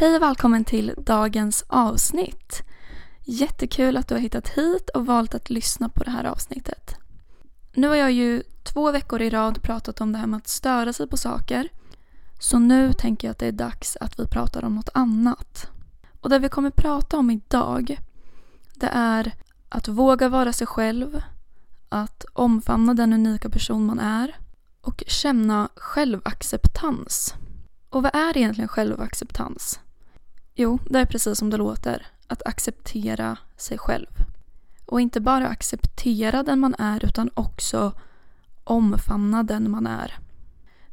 Hej och välkommen till dagens avsnitt. Jättekul att du har hittat hit och valt att lyssna på det här avsnittet. Nu har jag ju två veckor i rad pratat om det här med att störa sig på saker. Så nu tänker jag att det är dags att vi pratar om något annat. Och det vi kommer prata om idag det är att våga vara sig själv, att omfamna den unika person man är och känna självacceptans. Och vad är egentligen självacceptans? Jo, det är precis som det låter. Att acceptera sig själv. Och inte bara acceptera den man är utan också omfamna den man är.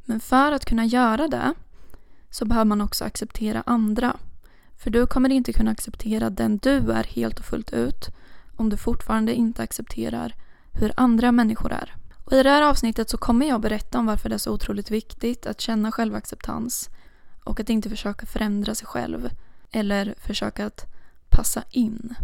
Men för att kunna göra det så behöver man också acceptera andra. För du kommer inte kunna acceptera den du är helt och fullt ut om du fortfarande inte accepterar hur andra människor är. Och I det här avsnittet så kommer jag berätta om varför det är så otroligt viktigt att känna självacceptans och att inte försöka förändra sig själv eller försöka att passa in.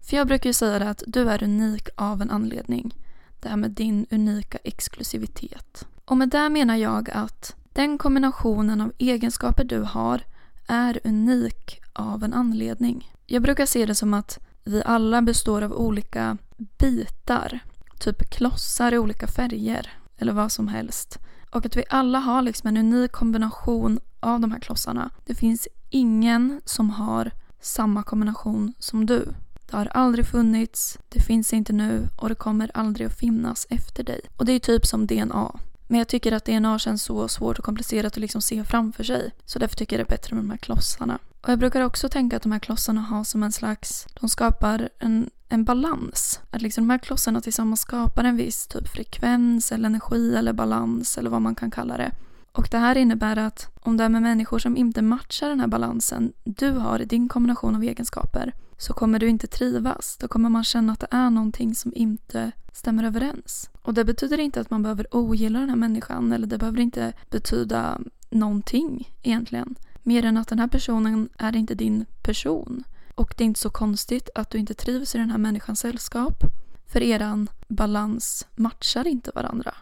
För jag brukar ju säga det att du är unik av en anledning. Det här med din unika exklusivitet. Och med det menar jag att den kombinationen av egenskaper du har är unik av en anledning. Jag brukar se det som att vi alla består av olika bitar. Typ klossar i olika färger eller vad som helst. Och att vi alla har liksom en unik kombination av de här klossarna. Det finns ingen som har samma kombination som du. Det har aldrig funnits, det finns inte nu och det kommer aldrig att finnas efter dig. Och det är typ som DNA. Men jag tycker att DNA känns så svårt och komplicerat att liksom se framför sig. Så därför tycker jag det är bättre med de här klossarna. Och jag brukar också tänka att de här klossarna har som en slags, de skapar en, en balans. Att liksom de här klossarna tillsammans skapar en viss typ frekvens eller energi eller balans eller vad man kan kalla det. Och det här innebär att om du är med människor som inte matchar den här balansen du har i din kombination av egenskaper så kommer du inte trivas. Då kommer man känna att det är någonting som inte stämmer överens. Och det betyder inte att man behöver ogilla den här människan eller det behöver inte betyda någonting egentligen. Mer än att den här personen är inte din person. Och det är inte så konstigt att du inte trivs i den här människans sällskap. För eran balans matchar inte varandra.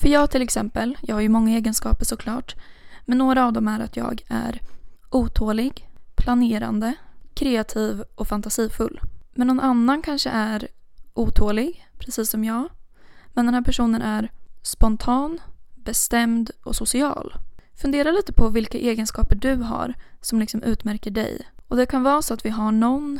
För jag till exempel, jag har ju många egenskaper såklart, men några av dem är att jag är otålig, planerande, kreativ och fantasifull. Men någon annan kanske är otålig, precis som jag. Men den här personen är spontan, bestämd och social. Fundera lite på vilka egenskaper du har som liksom utmärker dig. Och det kan vara så att vi har någon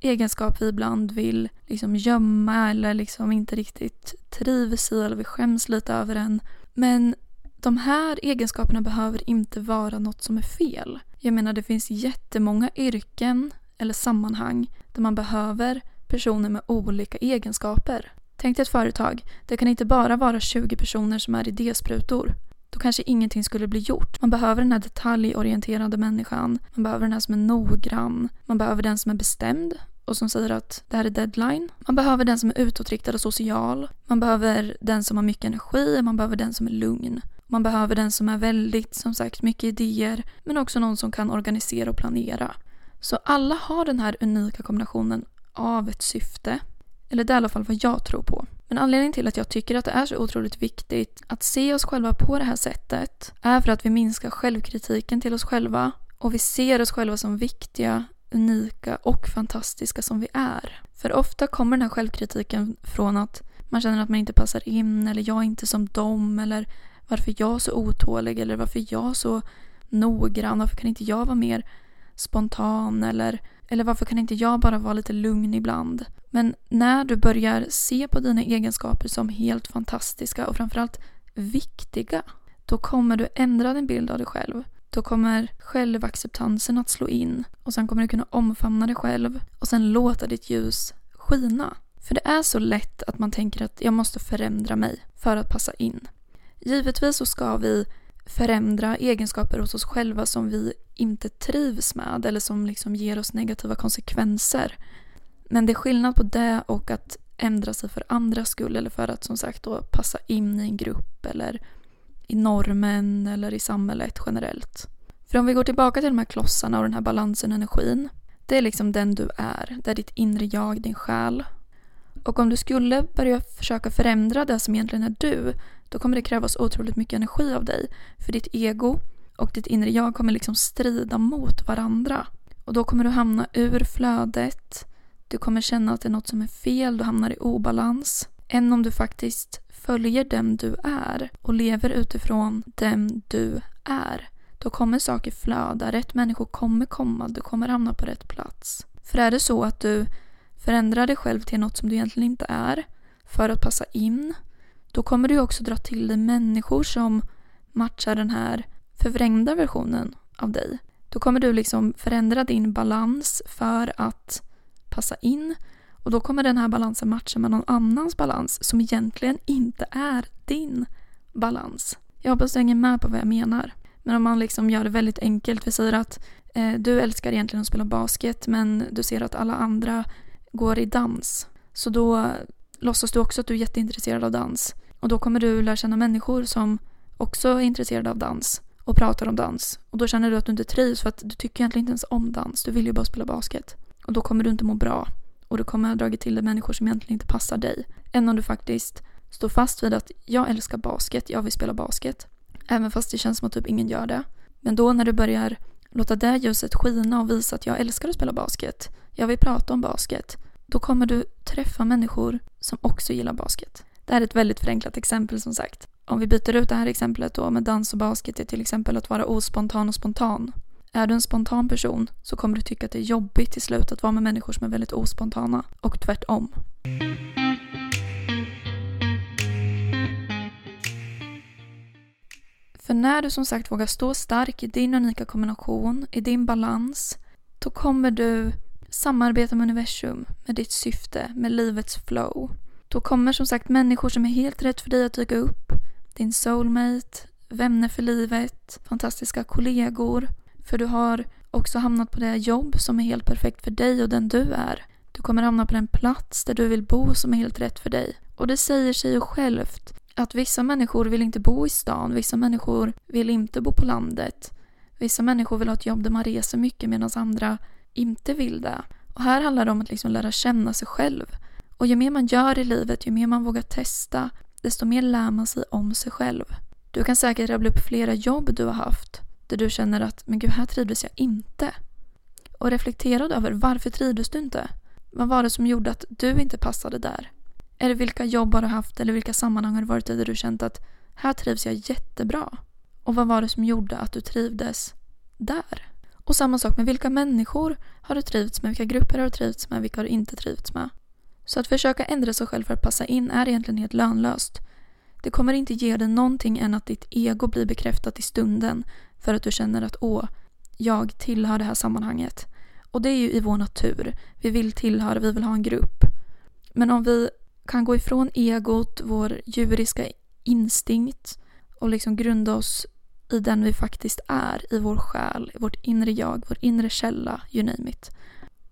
egenskap vi ibland vill liksom gömma eller liksom inte riktigt trivs i eller vi skäms lite över den. Men de här egenskaperna behöver inte vara något som är fel. Jag menar det finns jättemånga yrken eller sammanhang där man behöver personer med olika egenskaper. Tänk dig ett företag. Det kan inte bara vara 20 personer som är idésprutor. Då kanske ingenting skulle bli gjort. Man behöver den här detaljorienterade människan. Man behöver den här som är noggrann. Man behöver den som är bestämd och som säger att det här är deadline. Man behöver den som är utåtriktad och social. Man behöver den som har mycket energi. Man behöver den som är lugn. Man behöver den som är väldigt, som sagt, mycket idéer. Men också någon som kan organisera och planera. Så alla har den här unika kombinationen av ett syfte. Eller det är i alla fall vad jag tror på. Men anledningen till att jag tycker att det är så otroligt viktigt att se oss själva på det här sättet är för att vi minskar självkritiken till oss själva och vi ser oss själva som viktiga, unika och fantastiska som vi är. För ofta kommer den här självkritiken från att man känner att man inte passar in eller jag är inte som dem eller varför är jag så otålig eller varför är jag så noggrann, varför kan inte jag vara mer spontan eller, eller varför kan inte jag bara vara lite lugn ibland? Men när du börjar se på dina egenskaper som helt fantastiska och framförallt viktiga, då kommer du ändra din bild av dig själv. Då kommer självacceptansen att slå in och sen kommer du kunna omfamna dig själv och sen låta ditt ljus skina. För det är så lätt att man tänker att jag måste förändra mig för att passa in. Givetvis så ska vi förändra egenskaper hos oss själva som vi inte trivs med eller som liksom ger oss negativa konsekvenser. Men det är skillnad på det och att ändra sig för andras skull eller för att som sagt då passa in i en grupp eller i normen eller i samhället generellt. För om vi går tillbaka till de här klossarna och den här balansen och energin. Det är liksom den du är. Det är ditt inre jag, din själ. Och om du skulle börja försöka förändra det som egentligen är du, då kommer det krävas otroligt mycket energi av dig. För ditt ego och ditt inre jag kommer liksom strida mot varandra. Och då kommer du hamna ur flödet. Du kommer känna att det är något som är fel, du hamnar i obalans. Än om du faktiskt följer den du är och lever utifrån den du är. Då kommer saker flöda, rätt människor kommer komma, du kommer hamna på rätt plats. För är det så att du förändrar dig själv till något som du egentligen inte är för att passa in, då kommer du också dra till dig människor som matchar den här förvrängda versionen av dig. Då kommer du liksom förändra din balans för att passa in och då kommer den här balansen matcha med någon annans balans som egentligen inte är din balans. Jag hoppas du hänger med på vad jag menar. Men om man liksom gör det väldigt enkelt, vi säger att eh, du älskar egentligen att spela basket men du ser att alla andra går i dans. Så då låtsas du också att du är jätteintresserad av dans. Och då kommer du lära känna människor som också är intresserade av dans och pratar om dans. Och då känner du att du inte trivs för att du tycker egentligen inte ens om dans. Du vill ju bara spela basket. Och då kommer du inte må bra. Och du kommer ha dragit till dig människor som egentligen inte passar dig. Än om du faktiskt står fast vid att jag älskar basket, jag vill spela basket. Även fast det känns som att typ ingen gör det. Men då när du börjar låta det ljuset skina och visa att jag älskar att spela basket, jag vill prata om basket, då kommer du träffa människor som också gillar basket. Det här är ett väldigt förenklat exempel som sagt. Om vi byter ut det här exemplet då med dans och basket till till exempel att vara ospontan och spontan. Är du en spontan person så kommer du tycka att det är jobbigt till slut att vara med människor som är väldigt ospontana och tvärtom. För när du som sagt vågar stå stark i din unika kombination, i din balans, då kommer du samarbeta med universum, med ditt syfte, med livets flow. Då kommer som sagt människor som är helt rätt för dig att dyka upp. Din soulmate, vänner för livet, fantastiska kollegor. För du har också hamnat på det jobb som är helt perfekt för dig och den du är. Du kommer hamna på den plats där du vill bo som är helt rätt för dig. Och det säger sig ju självt att vissa människor vill inte bo i stan, vissa människor vill inte bo på landet. Vissa människor vill ha ett jobb där man reser mycket medan andra inte vill det. Och här handlar det om att liksom lära känna sig själv. Och ju mer man gör i livet, ju mer man vågar testa, desto mer lär man sig om sig själv. Du kan säkert rabbla upp flera jobb du har haft där du känner att men gud, här trivdes jag inte. Och reflektera över varför trivdes du inte? Vad var det som gjorde att du inte passade där? Eller vilka jobb har du haft eller vilka sammanhang har du varit i där du känt att här trivs jag jättebra? Och vad var det som gjorde att du trivdes där? Och samma sak med vilka människor har du trivts med, vilka grupper har du trivts med, vilka har du inte trivts med? Så att försöka ändra sig själv för att passa in är egentligen helt lönlöst. Det kommer inte ge dig någonting än att ditt ego blir bekräftat i stunden för att du känner att åh, jag tillhör det här sammanhanget. Och det är ju i vår natur. Vi vill tillhöra, vi vill ha en grupp. Men om vi kan gå ifrån egot, vår djuriska instinkt och liksom grunda oss i den vi faktiskt är, i vår själ, i vårt inre jag, vår inre källa, you name it.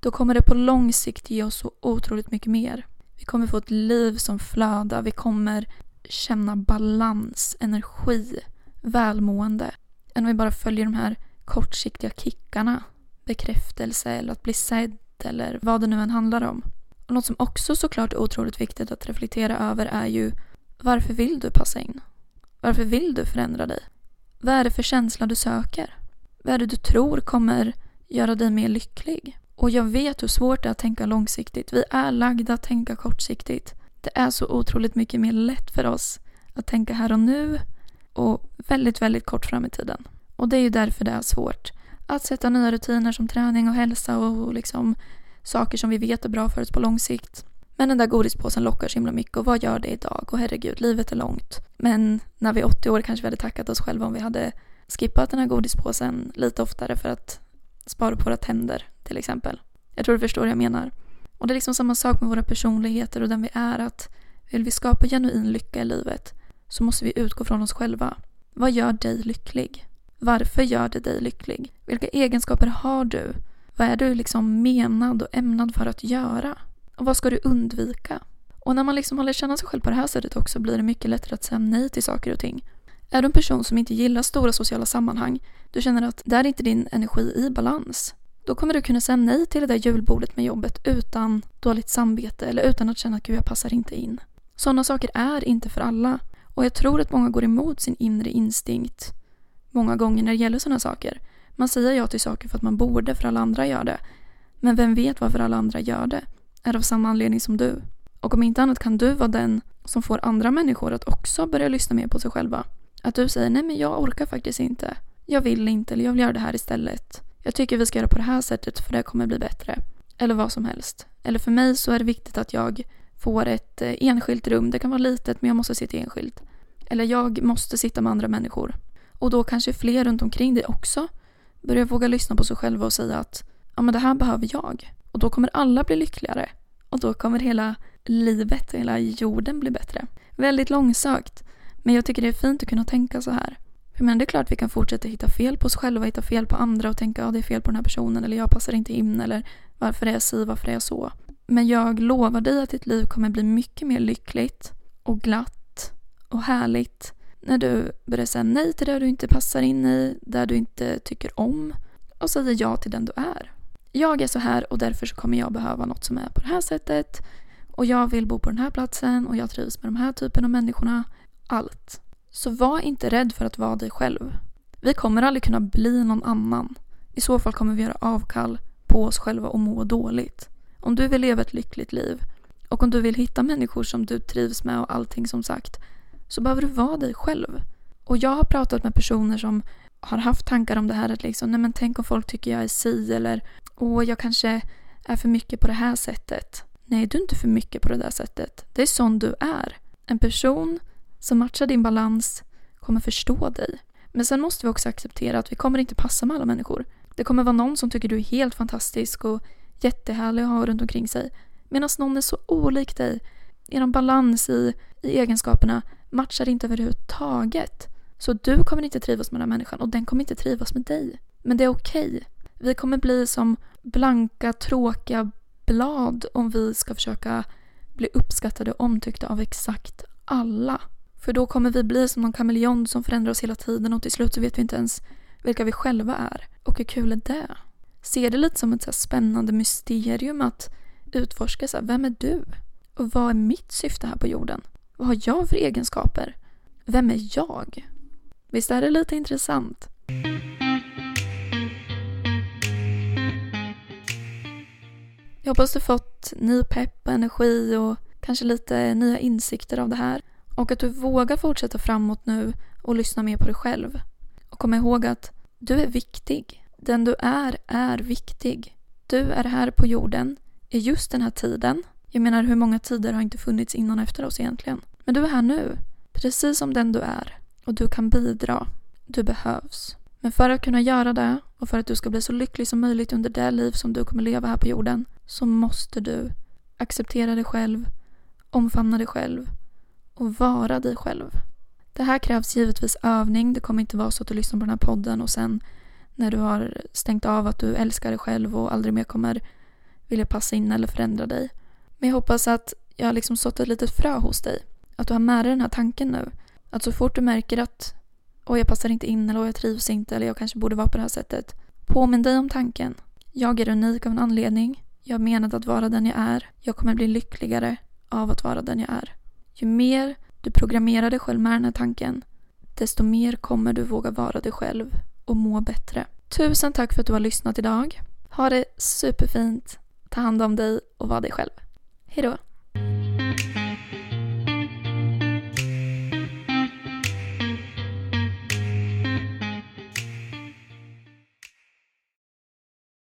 Då kommer det på lång sikt ge oss så otroligt mycket mer. Vi kommer få ett liv som flödar, vi kommer känna balans, energi, välmående. Än om vi bara följer de här kortsiktiga kickarna, bekräftelse eller att bli sedd eller vad det nu än handlar om. Och något som också såklart är otroligt viktigt att reflektera över är ju varför vill du passa in? Varför vill du förändra dig? Vad är det för känsla du söker? Vad är det du tror kommer göra dig mer lycklig? Och jag vet hur svårt det är att tänka långsiktigt. Vi är lagda att tänka kortsiktigt. Det är så otroligt mycket mer lätt för oss att tänka här och nu och väldigt, väldigt kort fram i tiden. Och det är ju därför det är svårt. Att sätta nya rutiner som träning och hälsa och liksom saker som vi vet är bra för oss på lång sikt. Men den där godispåsen lockar så himla mycket och vad gör det idag? Och herregud, livet är långt. Men när vi är 80 år kanske vi hade tackat oss själva om vi hade skippat den här godispåsen lite oftare för att spara på våra tänder till exempel. Jag tror du förstår vad jag menar. Och det är liksom samma sak med våra personligheter och den vi är att vill vi skapa genuin lycka i livet så måste vi utgå från oss själva. Vad gör dig lycklig? Varför gör det dig lycklig? Vilka egenskaper har du? Vad är du liksom menad och ämnad för att göra? Och vad ska du undvika? Och när man liksom har lärt känna sig själv på det här sättet också blir det mycket lättare att säga nej till saker och ting. Är du en person som inte gillar stora sociala sammanhang, du känner att där är inte din energi i balans, Då kommer du kunna säga nej till det där julbordet med jobbet utan dåligt samvete eller utan att känna att gud jag passar inte in. Sådana saker är inte för alla. Och jag tror att många går emot sin inre instinkt många gånger när det gäller sådana saker. Man säger ja till saker för att man borde för alla andra gör det. Men vem vet varför alla andra gör det? Är det av samma anledning som du? Och om inte annat kan du vara den som får andra människor att också börja lyssna mer på sig själva. Att du säger nej men jag orkar faktiskt inte. Jag vill inte eller jag vill göra det här istället. Jag tycker vi ska göra på det här sättet för det kommer bli bättre. Eller vad som helst. Eller för mig så är det viktigt att jag får ett eh, enskilt rum. Det kan vara litet men jag måste sitta enskilt. Eller jag måste sitta med andra människor. Och då kanske fler runt omkring dig också börjar våga lyssna på sig själva och säga att ja men det här behöver jag. Och då kommer alla bli lyckligare. Och då kommer hela livet, hela jorden bli bättre. Väldigt långsökt. Men jag tycker det är fint att kunna tänka så här. Men det är klart vi kan fortsätta hitta fel på oss själva, hitta fel på andra och tänka att ja, det är fel på den här personen eller jag passar inte in eller varför är jag si, varför är jag så. Men jag lovar dig att ditt liv kommer bli mycket mer lyckligt och glatt och härligt när du börjar säga nej till det du inte passar in i, där du inte tycker om och säger ja till den du är. Jag är så här och därför så kommer jag behöva något som är på det här sättet och jag vill bo på den här platsen och jag trivs med de här typen av människorna. Allt. Så var inte rädd för att vara dig själv. Vi kommer aldrig kunna bli någon annan. I så fall kommer vi göra avkall på oss själva och må dåligt. Om du vill leva ett lyckligt liv och om du vill hitta människor som du trivs med och allting som sagt så behöver du vara dig själv. Och jag har pratat med personer som har haft tankar om det här att liksom, nej men tänk om folk tycker jag är si eller åh jag kanske är för mycket på det här sättet. Nej, du är inte för mycket på det där sättet. Det är sån du är. En person som matchar din balans kommer förstå dig. Men sen måste vi också acceptera att vi kommer inte passa med alla människor. Det kommer vara någon som tycker du är helt fantastisk och jättehärlig att ha runt omkring sig. Medan någon är så olik dig. Er balans i, i egenskaperna matchar inte överhuvudtaget. Så du kommer inte trivas med den här människan och den kommer inte trivas med dig. Men det är okej. Okay. Vi kommer bli som blanka, tråkiga blad om vi ska försöka bli uppskattade och omtyckta av exakt alla. För då kommer vi bli som någon kameleont som förändrar oss hela tiden och till slut så vet vi inte ens vilka vi själva är. Och hur kul är det? Se det lite som ett så spännande mysterium att utforska. Så här, vem är du? Och vad är mitt syfte här på jorden? Vad har jag för egenskaper? Vem är jag? Visst är det lite intressant? Jag hoppas du fått ny pepp, och energi och kanske lite nya insikter av det här. Och att du vågar fortsätta framåt nu och lyssna mer på dig själv. Och kom ihåg att du är viktig. Den du är, är viktig. Du är här på jorden i just den här tiden. Jag menar, hur många tider har inte funnits innan och efter oss egentligen? Men du är här nu, precis som den du är. Och du kan bidra. Du behövs. Men för att kunna göra det och för att du ska bli så lycklig som möjligt under det liv som du kommer leva här på jorden så måste du acceptera dig själv, omfamna dig själv och vara dig själv. Det här krävs givetvis övning. Det kommer inte vara så att du lyssnar på den här podden och sen när du har stängt av att du älskar dig själv och aldrig mer kommer vilja passa in eller förändra dig. Men jag hoppas att jag har liksom sått ett litet frö hos dig. Att du har med dig den här tanken nu. Att så fort du märker att och jag passar inte in eller jag trivs inte eller jag kanske borde vara på det här sättet. Påminn dig om tanken. Jag är unik av en anledning. Jag har menat att vara den jag är. Jag kommer bli lyckligare av att vara den jag är. Ju mer du programmerar dig själv med den här tanken, desto mer kommer du våga vara dig själv och må bättre. Tusen tack för att du har lyssnat idag. Ha det superfint, ta hand om dig och var dig själv. Hejdå!